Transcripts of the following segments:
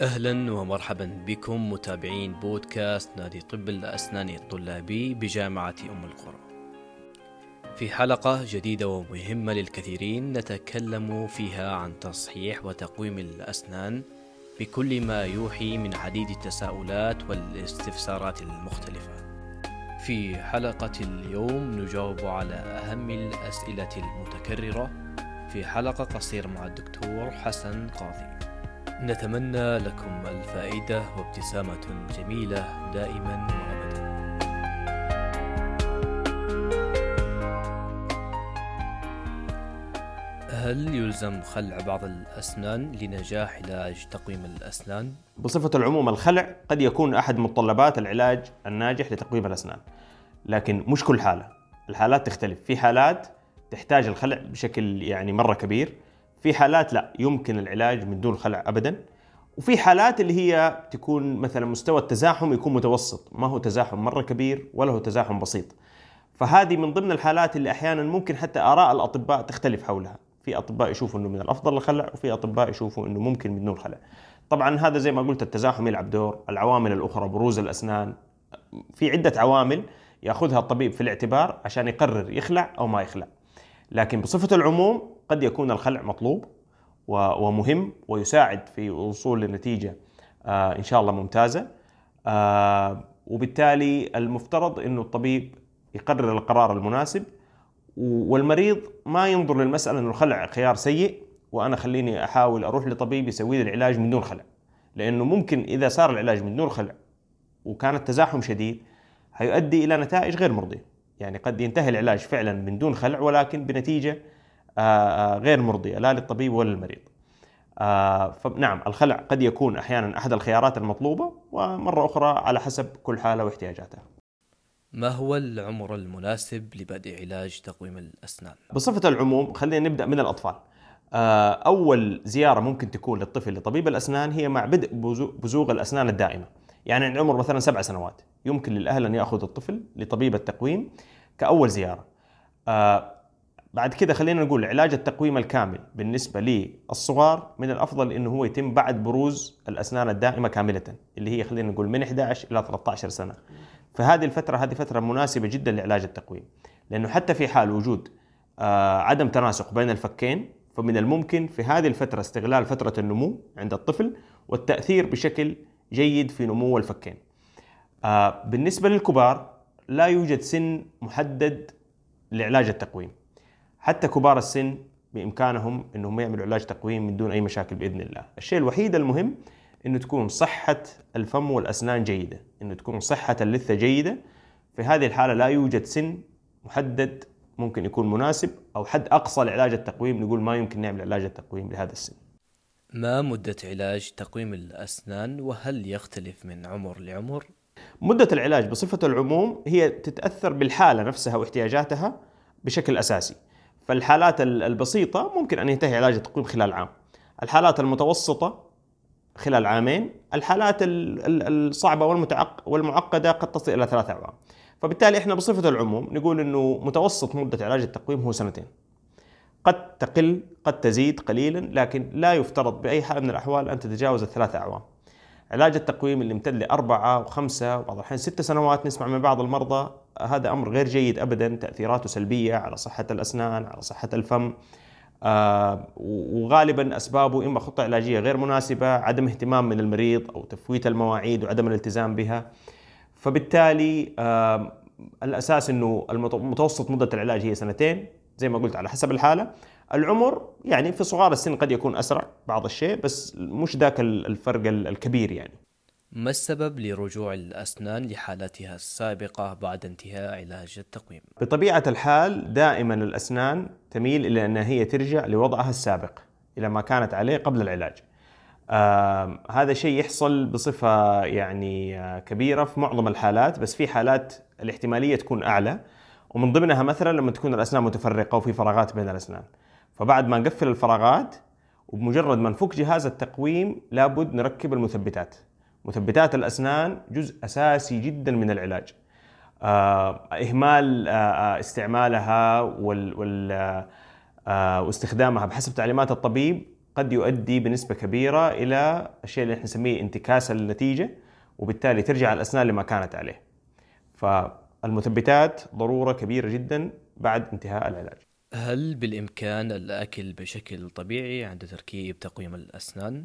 أهلا ومرحبا بكم متابعين بودكاست نادي طب الأسنان الطلابي بجامعة أم القرى. في حلقة جديدة ومهمة للكثيرين نتكلم فيها عن تصحيح وتقويم الأسنان بكل ما يوحي من عديد التساؤلات والاستفسارات المختلفة. في حلقة اليوم نجاوب على أهم الأسئلة المتكررة في حلقة قصيره مع الدكتور حسن قاضي. نتمنى لكم الفائدة وابتسامة جميلة دائما وأبدا. هل يلزم خلع بعض الأسنان لنجاح علاج تقويم الأسنان؟ بصفة العموم الخلع قد يكون أحد متطلبات العلاج الناجح لتقويم الأسنان. لكن مش كل حالة. الحالات تختلف. في حالات تحتاج الخلع بشكل يعني مرة كبير. في حالات لا يمكن العلاج من دون خلع ابدا. وفي حالات اللي هي تكون مثلا مستوى التزاحم يكون متوسط ما هو تزاحم مرة كبير ولا هو تزاحم بسيط. فهذه من ضمن الحالات اللي أحيانا ممكن حتى آراء الأطباء تختلف حولها. في أطباء يشوفوا إنه من الأفضل الخلع وفي أطباء يشوفوا إنه ممكن من دون خلع. طبعا هذا زي ما قلت التزاحم يلعب دور العوامل الأخرى بروز الأسنان. في عدة عوامل يأخذها الطبيب في الاعتبار عشان يقرر يخلع أو ما يخلع. لكن بصفة العموم قد يكون الخلع مطلوب ومهم ويساعد في الوصول لنتيجة آه، إن شاء الله ممتازة. آه، وبالتالي المفترض إنه الطبيب يقرر القرار المناسب والمريض ما ينظر للمسألة إنه الخلع خيار سيء وأنا خليني أحاول أروح لطبيب يسوي لي العلاج من دون خلع. لأنه ممكن إذا صار العلاج من دون خلع وكان التزاحم شديد هيؤدي إلى نتائج غير مرضية. يعني قد ينتهي العلاج فعلا من دون خلع ولكن بنتيجة غير مرضية لا للطبيب ولا للمريض. آه، فنعم الخلع قد يكون أحيانا أحد الخيارات المطلوبة ومرة أخرى على حسب كل حالة واحتياجاتها. ما هو العمر المناسب لبدء علاج تقويم الأسنان؟ بصفة العموم خلينا نبدأ من الأطفال. أول زيارة ممكن تكون للطفل لطبيب الأسنان هي مع بدء بزوغ الأسنان الدائمة. يعني عند عمر مثلا سبع سنوات يمكن للأهل أن يأخذ الطفل لطبيب التقويم كأول زيارة. بعد كده خلينا نقول علاج التقويم الكامل بالنسبة للصغار من الأفضل إنه هو يتم بعد بروز الأسنان الدائمة كاملة اللي هي خلينا نقول من 11 إلى 13 سنة. فهذه الفترة هذه فترة مناسبة جدا لعلاج التقويم لأنه حتى في حال وجود آه عدم تناسق بين الفكين فمن الممكن في هذه الفترة استغلال فترة النمو عند الطفل والتأثير بشكل جيد في نمو الفكين. آه بالنسبة للكبار لا يوجد سن محدد لعلاج التقويم. حتى كبار السن بإمكانهم إنهم يعملوا علاج تقويم من دون أي مشاكل بإذن الله، الشيء الوحيد المهم إنه تكون صحة الفم والأسنان جيدة، إنه تكون صحة اللثة جيدة، في هذه الحالة لا يوجد سن محدد ممكن يكون مناسب أو حد أقصى لعلاج التقويم نقول ما يمكن نعمل علاج التقويم لهذا السن. ما مدة علاج تقويم الأسنان وهل يختلف من عمر لعمر؟ مدة العلاج بصفة العموم هي تتأثر بالحالة نفسها واحتياجاتها بشكل أساسي. فالحالات البسيطة ممكن أن ينتهي علاج التقويم خلال عام. الحالات المتوسطة خلال عامين الحالات الصعبة والمعقدة قد تصل إلى ثلاثة أعوام. فبالتالي إحنا بصفة العموم نقول أنه متوسط مدة علاج التقويم هو سنتين. قد تقل قد تزيد قليلا لكن لا يفترض بأي حال من الأحوال أن تتجاوز الثلاثة أعوام. علاج التقويم اللي امتد لأربعة وخمسة وبعض الأحيان ست سنوات نسمع من بعض المرضى هذا أمر غير جيد أبدا تأثيراته سلبية على صحة الأسنان على صحة الفم آه وغالبا أسبابه إما خطة علاجية غير مناسبة عدم اهتمام من المريض أو تفويت المواعيد وعدم الالتزام بها. فبالتالي الأساس أنه المتوسط مدة العلاج هي سنتين. زي ما قلت على حسب الحالة. العمر يعني في صغار السن قد يكون أسرع بعض الشيء بس مش ذاك الفرق الكبير يعني. ما السبب لرجوع الأسنان لحالتها السابقة بعد انتهاء علاج التقويم؟ بطبيعة الحال دائما الأسنان تميل إلى أن هي ترجع لوضعها السابق إلى ما كانت عليه قبل العلاج. آه هذا شيء يحصل بصفة يعني آه كبيرة في معظم الحالات بس في حالات الاحتمالية تكون أعلى. ومن ضمنها مثلا لما تكون الأسنان متفرقة وفي فراغات بين الأسنان. فبعد ما نقفل الفراغات وبمجرد ما نفك جهاز التقويم لابد نركب المثبتات. مثبتات الأسنان جزء أساسي جدا من العلاج. آه، إهمال آه، آه، استعمالها وال, وال واستخدامها بحسب تعليمات الطبيب قد يؤدي بنسبة كبيرة إلى الشيء اللي إحنا نسميه انتكاس النتيجة وبالتالي ترجع الأسنان اللي ما كانت عليه. فالمثبتات ضرورة كبيرة جدا بعد انتهاء العلاج. هل بالإمكان الأكل بشكل طبيعي عند تركيب تقويم الأسنان؟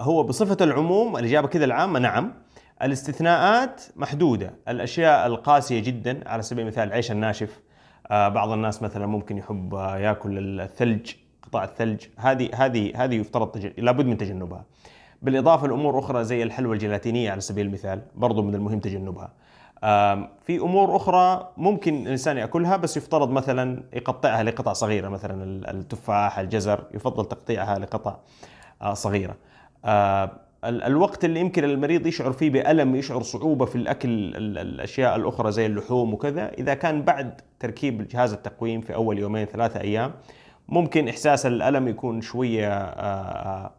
هو بصفة العموم الإجابة كذا العامة نعم. الاستثناءات محدودة. الأشياء القاسية جدا على سبيل المثال العيش الناشف. آه، بعض الناس مثلا ممكن يحب آه، يأكل الثلج قطع الثلج. هذه هذه هذه يفترض تج... لابد من تجنبها. بالإضافة لأمور أخرى زي الحلوى الجيلاتينية على سبيل المثال برضو من المهم تجنبها. في أمور أخرى ممكن الإنسان يأكلها بس يفترض مثلا يقطعها لقطع صغيرة مثلا التفاح الجزر يفضل تقطيعها لقطع آه، صغيرة. الوقت اللي يمكن المريض يشعر فيه بألم يشعر صعوبة في الأكل الأشياء الأخرى زي اللحوم وكذا إذا كان بعد تركيب جهاز التقويم في أول يومين ثلاثة أيام ممكن إحساس الألم يكون شوية آه،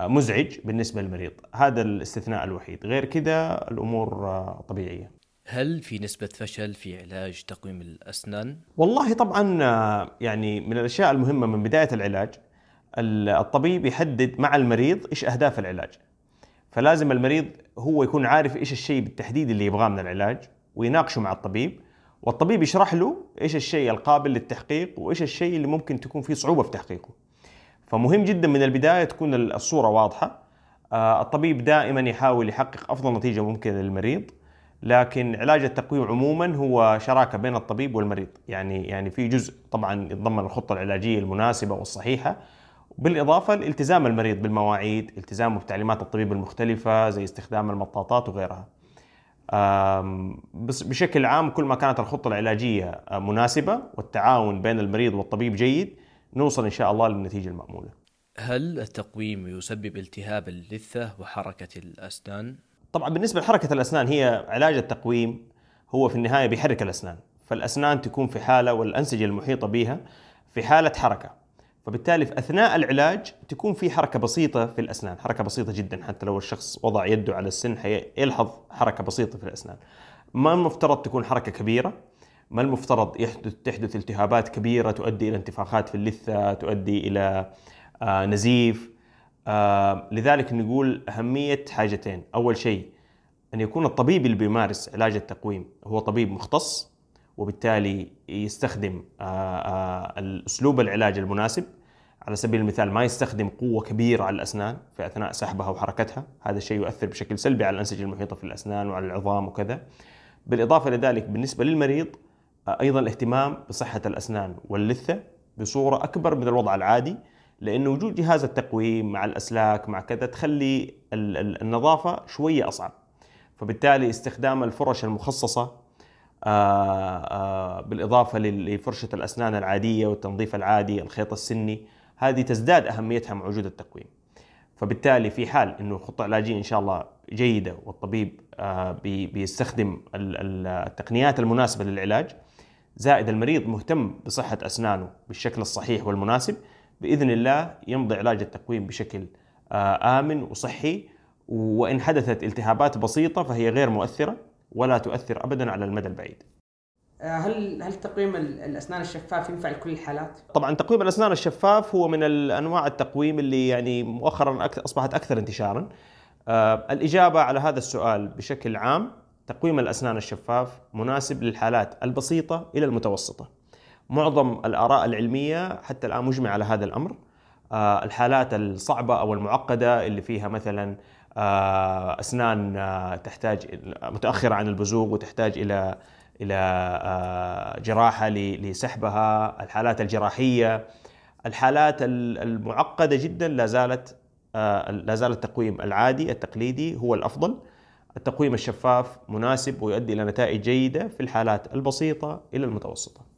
آه، مزعج بالنسبة للمريض. هذا الاستثناء الوحيد. غير كذا الأمور طبيعية. هل في نسبة فشل في علاج تقويم الأسنان؟ والله طبعا آه، يعني من الأشياء المهمة من بداية العلاج الطبيب يحدد مع المريض إيش أهداف العلاج. فلازم المريض هو يكون عارف إيش الشيء بالتحديد اللي يبغاه من العلاج ويناقشه مع الطبيب. والطبيب يشرح له إيش الشيء القابل للتحقيق وإيش الشيء اللي ممكن تكون فيه صعوبة في تحقيقه. فمهم جدا من البداية تكون الصورة واضحة. آه، الطبيب دائما يحاول يحقق أفضل نتيجة ممكنة للمريض. لكن علاج التقويم عموما هو شراكة بين الطبيب والمريض. يعني يعني في جزء طبعا يتضمن الخطة العلاجية المناسبة والصحيحة. بالإضافة لالتزام المريض بالمواعيد التزامه بتعليمات الطبيب المختلفة زي استخدام المطاطات وغيرها. بس بشكل عام كل ما كانت الخطة العلاجية مناسبة والتعاون بين المريض والطبيب جيد نوصل إن شاء الله للنتيجة المأمولة. هل التقويم يسبب التهاب اللثة وحركة الأسنان؟ طبعا بالنسبة لحركة الأسنان هي علاج التقويم هو في النهاية بيحرك الأسنان. فالأسنان تكون في حالة والأنسجة المحيطة بها في حالة حركة. فبالتالي في أثناء العلاج تكون في حركة بسيطة في الأسنان حركة بسيطة جدا حتى لو الشخص وضع يده على السن يلحظ حركة بسيطة في الأسنان. ما المفترض تكون حركة كبيرة؟ ما المفترض يحدث تحدث التهابات كبيرة تؤدي إلى انتفاخات في اللثة تؤدي إلى آه، نزيف آه لذلك نقول أهمية حاجتين. أول شيء أن يكون الطبيب اللي بيمارس علاج التقويم هو طبيب مختص وبالتالي يستخدم آه آه الأسلوب العلاج المناسب. على سبيل المثال ما يستخدم قوة كبيرة على الأسنان في أثناء سحبها وحركتها. هذا الشيء يؤثر بشكل سلبي على الأنسجة المحيطة في الأسنان وعلى العظام وكذا. بالإضافة لذلك بالنسبة للمريض آه، أيضا الاهتمام بصحة الأسنان واللثة بصورة أكبر من الوضع العادي. لأنه وجود جهاز التقويم مع الأسلاك مع كذا تخلي النظافة شوية أصعب. فبالتالي استخدام الفرش المخصصة آه، آه، بالإضافة لفرشة الأسنان العادية والتنظيف العادي الخيط السني هذه تزداد أهميتها مع وجود التقويم. فبالتالي في حال إنه خطه علاجيه إن شاء الله جيدة والطبيب آه، بيستخدم التقنيات المناسبة للعلاج زائد المريض مهتم بصحة أسنانه بالشكل الصحيح والمناسب بإذن الله يمضي علاج التقويم بشكل آه، آمن وصحي وإن حدثت التهابات بسيطة فهي غير مؤثرة ولا تؤثر ابدا على المدى البعيد. آه، هل هل تقويم الأسنان الشفاف ينفع لكل الحالات؟ طبعا تقويم الأسنان الشفاف هو من أنواع التقويم اللي يعني مؤخرا أصبحت أكثر انتشارا. آه، الإجابة على هذا السؤال بشكل عام تقويم الأسنان الشفاف مناسب للحالات البسيطة إلى المتوسطة. معظم الآراء العلمية حتى الآن مجمع على هذا الأمر. آه، الحالات الصعبة أو المعقدة اللي فيها مثلا آه، أسنان آه، تحتاج متأخرة عن البزوغ وتحتاج إلى إلى جراحة لسحبها. الحالات الجراحية الحالات المعقدة جدا لا زالت لا زال التقويم العادي التقليدي هو الأفضل. التقويم الشفاف مناسب ويؤدي إلى نتائج جيدة في الحالات البسيطة إلى المتوسطة.